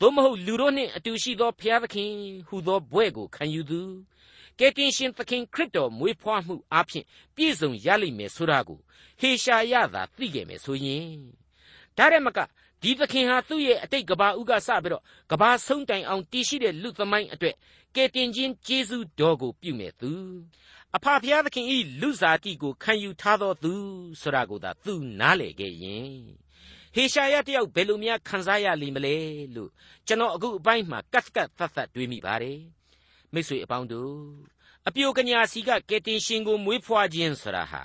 သို့မဟုတ်လူတို့နှင့်အတူရှိသောဖျားသခင်ဟူသောဘွဲ့ကိုခံယူသူကယ်တင်ရှင်သခင်ခရစ်တော်မွေးဖွားမှုအပြင်ပြည့်စုံရလိမ့်မယ်ဆိုတာကိုဟေရှာယသာသိခဲ့မယ်ဆိုရင်ဒါရမကဒီသခင်ဟာသူ့ရဲ့အတိတ်ကဘာဥကစပြီးတော့ကဘာဆုံးတိုင်အောင်တည်ရှိတဲ့လူသမိုင်းအတွက်ကယ်တင်ခြင်းကျေးဇူးတော်ကိုပြုမဲ့သူအဖဖျားသခင်ဤလူစားတိကိုခံယူထားတော်သူဆိုတာကိုသာသူနားလေခဲ့ရင် ဟေရှာယတယောက်ဘယ်လိုများခံစားရလိမ့်မလဲလို့ကျွန်တော်အခုအပိုင်းမှာကတ်ကတ်သတ်သတ်တွေးမိပါတယ်မိတ်ဆွေအပေါင်းတို့အပြိုကညာစီကကယ်တင်ရှင်ကိုမွေးဖွားခြင်းဆိုတာဟာ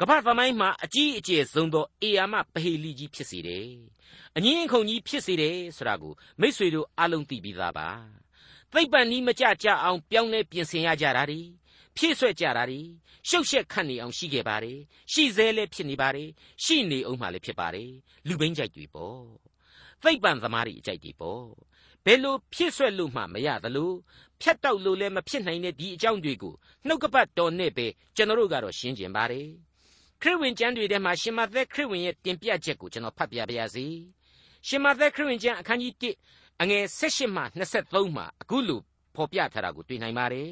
ကမ္ဘာသမိုင်းမှာအကြီးအကျယ်ဆုံးသောအေယာမပဟေလီကြီးဖြစ်စေတယ်။အငင်းအခုန်ကြီးဖြစ်စေတယ်ဆိုတာကိုမိษွေတို့အလုံးသိပြီးသားပါ။သိပ္ပံနီးမကြကြအောင်ပြောင်းလဲပြင်ဆင်ရကြတာဒီ ဖြည့်ဆွက်ကြတာဒီရှုပ်ရှက်ခတ်နေအောင်ရှိခဲ့ပါတယ်။ရှိသေးလဲဖြစ်နေပါတယ်။ရှိနေအောင်မှလည်းဖြစ်ပါတယ်။လူဘိန်းကြိုက်တွေပေါ့။သိပ္ပံသမားတွေအကြိုက်တွေပေါ့။ဘယ်လိုဖြည့်ဆွက်လို့မှမရသလိုဖြတ်တောက်လို့လည်းမဖြစ်နိုင်တဲ့ဒီအကြောင်းတွေကိုနှုတ်ကပတ်တော်နဲ့ပဲကျွန်တော်တို့ကတော့ရှင်းကျင်ပါတယ်ခရစ်ဝင်ကျမ်းတွေထဲမှာရှင်မသက်ခရစ်ဝင်ရဲ့တင်ပြချက်ကိုကျွန်တော်ဖတ်ပြပါရစေရှင်မသက်ခရစ်ဝင်ကျမ်းအခန်းကြီး1အငယ်16မှ23မှာအခုလိုဖော်ပြထားတာကိုတွေ့နိုင်ပါတယ်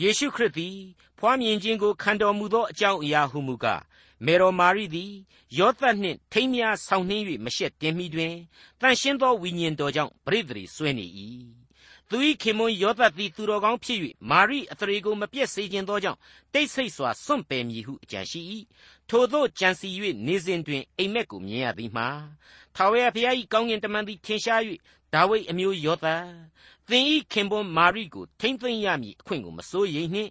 ယေရှုခရစ်သည်ဖွားမြင်ခြင်းကိုခံတော်မူသောအကြောင်းအရာဟုမူကားမေတော်မာရိသည်ယောသတ်နှင့်ထိမ်းများဆောင်နှင်း၍မရှက်တင်မိတွင်တန်ရှင်းသောဝိညာဉ်တော်ကြောင့်ပရိသေဆွဲနေ၏သူ၏ခင်မွန်းယောသတ်သည်သူတော်ကောင်းဖြစ်၍မာရိအသရေကိုမပြည့်စေခြင်းသောကြောင့်တိတ်ဆိတ်စွာစွန့်ပယ်မည်ဟုအကြံရှိ၏ထိုသို့ကြံစီ၍နေစဉ်တွင်အိမ်မက်ကိုမြင်ရသည်မှာထာဝရဘုရား၏ကောင်းကင်တမန်သည်ထင်ရှား၍ ဒါဝိဒ်အမျိုးယောသတ်သင်၏ခင်ပွန်းမာရိကိုထိမ့်သိမ့်ရမည်အခွင့်ကိုမစိုးရိမ်နှင့်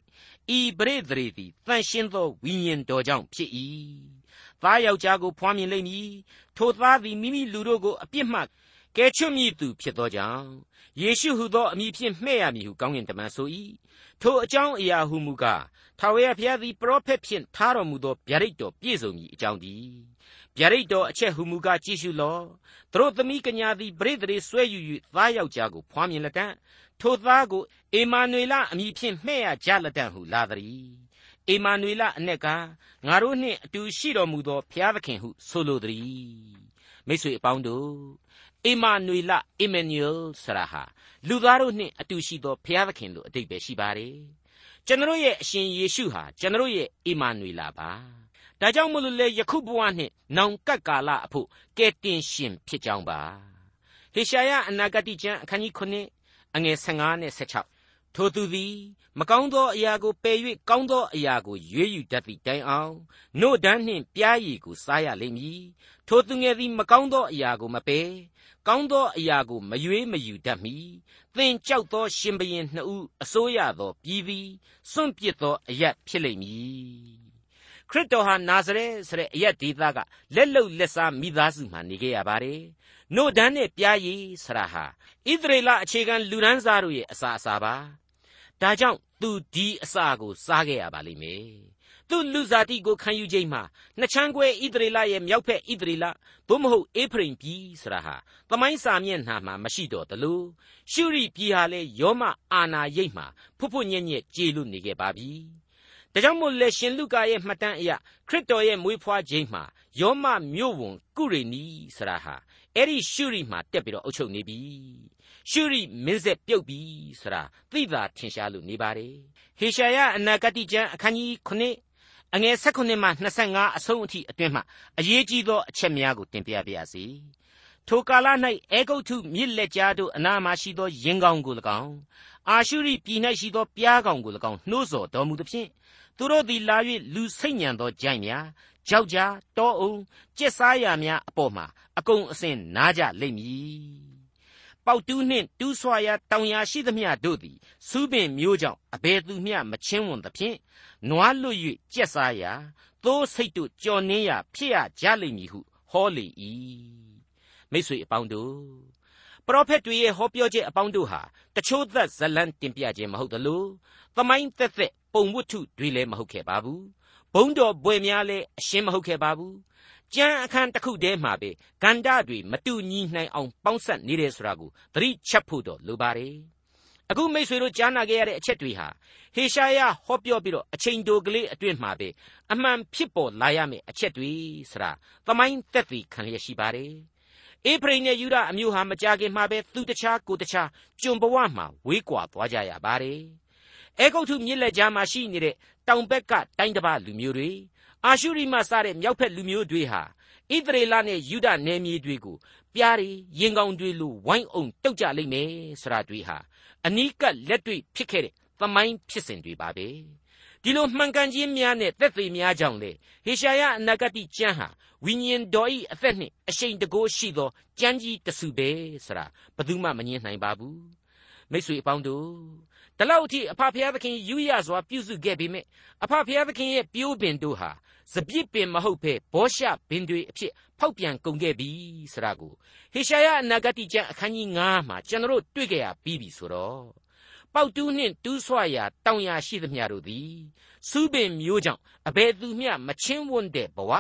ဤပရိသေသည်တန်ရှင်းသောဝိညာဉ်တော်ကြောင့်ဖြစ်၏သားယောက်ျားကိုဖွားမြင်လိမ့်မည်ထိုသားသည်မိမိလူတို့ကိုအပြစ်မှကဲချွတ်မိသူဖြစ်သောကြောင့်ယေရှုဟုသောအမည်ဖြင့်မှဲ့ရမည်ဟုကောင်းကင်တမန်ဆို၏ထိုအကြောင်းအရာဟုမူကားထာဝရဘုရားသည်ပရောဖက်ဖြင့်ထားတော်မူသောဗျာဒိတ်တော်ပြည့်စုံမည်အကြောင်းတည်း ဗျာဒိတ်တော်အချက်ဟုမူကားကြည့်ရှုလော့သူတို့သမီးကညာသည်ပရိသေတွေဆွဲယူ၍သားယောက်ျားကိုဖွားမြင်လက်တံထိုသားကိုအေမာနွေလအမည်ဖြင့်မှဲ့ရကြလက်တံဟုလာသည်အေမာနွေလအ내ကငါတို့နှင့်အတူရှိတော်မူသောဘုရားသခင်ဟုဆိုလိုသည်မိတ်ဆွေအပေါင်းတို့အေမာနွေလအီမန်နျူယ်ဆရာဟာလူသားတို့နှင့်အတူရှိသောဘုရားသခင်လို့အတိတ်ပဲရှိပါတယ်ကျွန်တော်ရဲ့အရှင်ယေရှုဟာကျွန်တော်ရဲ့အေမာနွေလပါ ဒါကြောင့်မလို့လေယခုဘဝနှင့်နောင်ကပ်ကာလအဖို့ကဲတင်ရှင်ဖြစ်ကြောင်းပါဟေရှာယအနာဂတိကျမ်းအခန်းကြီး9အငယ်15နဲ့16ထိုသူသည်မကောင်းသောအရာကိုပယ်၍ကောင်းသောအရာကိုရွေးယူတတ်သည့်တိုင်အောင်နို့ဒန်းနှင့်ပြားရည်ကိုစားရလိမ့်မည်ထိုသူငယ်သည်မကောင်းသောအရာကိုမပယ်ကောင်းသောအရာကိုမရွေးမယူတတ်မီသင်ကြောက်သောရှင်ဘရင်နှစ်ဦးအစိုးရသောပြည်သည်စွန့်ပစ်သောအရက်ဖြစ်လိမ့်မည် ခရစ်တော်ဟာနာဇရက်ဆိုတဲ့အရက်ဒေသကလက်လုံလက်စားမိသားစုမှနေခဲ့ရပါတယ်နို့ဒန်းနဲ့ပြားရည်ဆရာဟာဣသရေလအခြေခံလူဒန်းစားတို့ရဲ့အစာအစာပါဒါကြောင့်သူဒီအစာကိုစားခဲ့ရပါလိမ့်မယ်သူလူစားတိကိုခံယူခြင်းမှာနှစ်ချမ်းခွဲဣသရေလရဲ့မြောက်ဖက်ဣသရေလသို့မဟုတ်အေဖရိမ်ပြည်ဆိုတာဟာသမိုင်းစာမျက်နှာမှာမရှိတော့တလို့ရှုရိပြည်ဟာလည်းယောမအာနာရိတ်မှာဖွတ်ဖွတ်ညက်ညက်ကြေလို့နေခဲ့ပါပြီ ဒါကြောင့်မို့လဲရှင်လုကာရဲ့မှတ်တမ်းအရခရစ်တော်ရဲ့မွေးဖွားခြင်းမှာယောမမြို့ဝန်ကုရိနီဆိုတာဟာအဲ့ဒီရှုရိမှာတက်ပြီးတော့အုပ်ချုပ်နေပြီရှုရိမင်းဆက်ပြုတ်ပြီဆိုတာသိသာထင်ရှားလို့နေပါတယ်ဟေရှာယအနာဂတိကျမ်းအခန်းကြီး9အငယ်16မှ25အဆုံးအထိအတွင်းမှာအရေးကြီးသောအချက်များကိုတင်ပြပါရစေထိုကာလ၌အေဂုတ်ထုမြစ်လက်ကြားတို့အနာမရှိသောရင်ကောင်းကို၎င်းအာရှုရိပြည်၌ရှိသောပြားကောင်ကို၎င်းနှိုးဆော်တော်မူသဖြင့် သူတို့သည်လာ၍လူစိတ်ညံသောကြိုင်များကြောက်ကြတောအုံကြက်စားရများအပေါ်မှာအကုန်အစင်နားကြလိမ့်မည်ပေါတူးနှင့်တူးဆွာရာတောင်ယာရှိသမျှတို့သည်စူးပင်မျိုးကြောင့်အဘယ်သူမျှမချင်းဝန်သဖြင့်နွားလွတ်၍ကြက်စားရာသိုးစိတ်တို့ကြော်နှင်းရာဖြစ်ရကြလိမ့်မည်ဟုဟောလေ၏မိတ်ဆွေအပေါင်းတို့ပရောဖက်တွေရဲ့ဟောပြောချက်အပေါင်းတို့ဟာတချို့သက်ဇလံတင်ပြခြင်းမဟုတ်သလိုသမိုင်းသက်သက် ပုံဝတ္ထုတွေလည်းမဟုတ်ခဲ့ပါဘူးဘုံတော်ဘွယ်များလည်းအရှင်းမဟုတ်ခဲ့ပါဘူးကျမ်းအခန်းတစ်ခုတည်းမှာပဲဂန္ဓာတွေမတူညီနိုင်အောင်ပေါင်းဆက်နေတယ်ဆိုတာကိုသတိချက်ဖို့တော့လိုပါတယ်အခုမိတ်ဆွေတို့ကြားနာခဲ့ရတဲ့အချက်တွေဟာဟေရှာယဟောပြောပြီးတော့အချိန်တိုကလေးအတွင်းမှာပဲအမှန်ဖြစ်ပေါ်လာရမယ့်အချက်တွေဆိုတာသမိုင်းသက်သေခံရရှိပါတယ်အေဖရိမ်နဲ့ယူဒအမျိုးဟာမကြခင်မှာပဲသူတခြားကိုတခြားကျွန်ဘဝမှာဝေးကွာသွားကြရပါတယ် အဲဂုတ်ထုမြစ်လက်ကြားမှာရှိနေတဲ့တောင်ဘက်ကတိုင်းတစ်ပါးလူမျိုးတွေအာရှုရိမှစတဲ့မြောက်ဖက်လူမျိုးတွေဟာဣသရေလနဲ့ယူဒနယ်မြေတွေကိုပြားတွေရင်ကောင်တွေလိုဝိုင်းအောင်တုတ်ကြလိမ့်မယ်ဆိုတာတွေဟာအနီးကပ်လက်တွေ့ဖြစ်ခဲ့တဲ့သမိုင်းဖြစ်စဉ်တွေပါပဲဒီလိုမှန်ကန်ခြင်းများနဲ့သက်သေများကြောင့်လေဟေရှာယအနာဂတိကျမ်းဟာဝိညာဉ်တော်ဤအသက်နှင့်အရှိန်တကိုးရှိသောကျမ်းကြီးတစုပဲဆိုတာဘယ်သူမှမငြင်းနိုင်ပါဘူးမိတ်ဆွေအပေါင်းတို့ ဒီလောက်အထိအဖဖျားသခင်ယူရစွာပြုစုခဲ့ပေမဲ့အဖဖျားသခင်ရဲ့ပြိုးပင်တို့ဟာစပြစ်ပင်မဟုတ်ဘဲဘောရှပင်တွေအဖြစ်ဖောက်ပြန်ကုန်ခဲ့ပြီဆိုတာကိုဟေရှာယအနာဂတိကျမ်းအခန်းကြီး9မှာကျွန်တော်တို့တွေ့ကြရပြီးပြီဆိုတော့ပေါက်တူးနှင့်တူးဆွရာတောင်ယာရှိသမျှတို့သည်စူးပင်မျိုးကြောင့်အဘယ်သူမျှမချင်းဝန်းတဲ့ဘဝ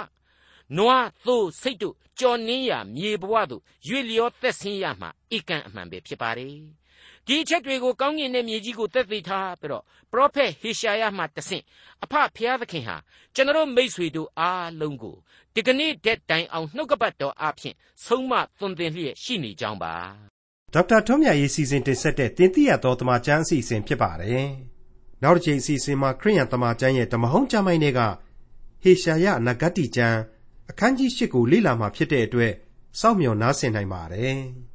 နွားသို့စိတ်တို့ကြော်နှင်းရာမြေဘဝတို့ရွေလျောသက်ဆင်းရမှာဧကန်အမှန်ပဲဖြစ်ပါတယ် ဒီအချက်တွေကိုကောင်းကင်နဲ့မြေကြီးကိုသက်သေထားပြီးတော့ပရောဖက်ဟေရှာယမှတဆင့်အဖဖျားသခင်ဟာကျွန်တော်မိษွေတို့အားလုံးကိုဒီကနေ့တဲ့တိုင်အောင်နှုတ်ကပတ်တော်အဖျင်ဆုံးမသွန်သင်လျက်ရှိနေကြောင်းပါဒေါက်တာထွန်းမြတ်ရေးစီစဉ်တင်ဆက်တဲ့တင်ပြတော်တမချန်းအစီအစဉ်ဖြစ်ပါတယ်နောက်တစ်ချိန်အစီအစဉ်မှာခရိယန်တမချန်းရဲ့ဓမ္မဟောင်းကျမ်းပိုင်းတွေကဟေရှာယနဂတ်တိကျမ်းအခန်းကြီး၈ကိုလေ့လာမှာဖြစ်တဲ့အတွက်စောင့်မျှော်နားဆင်နိုင်ပါတယ်။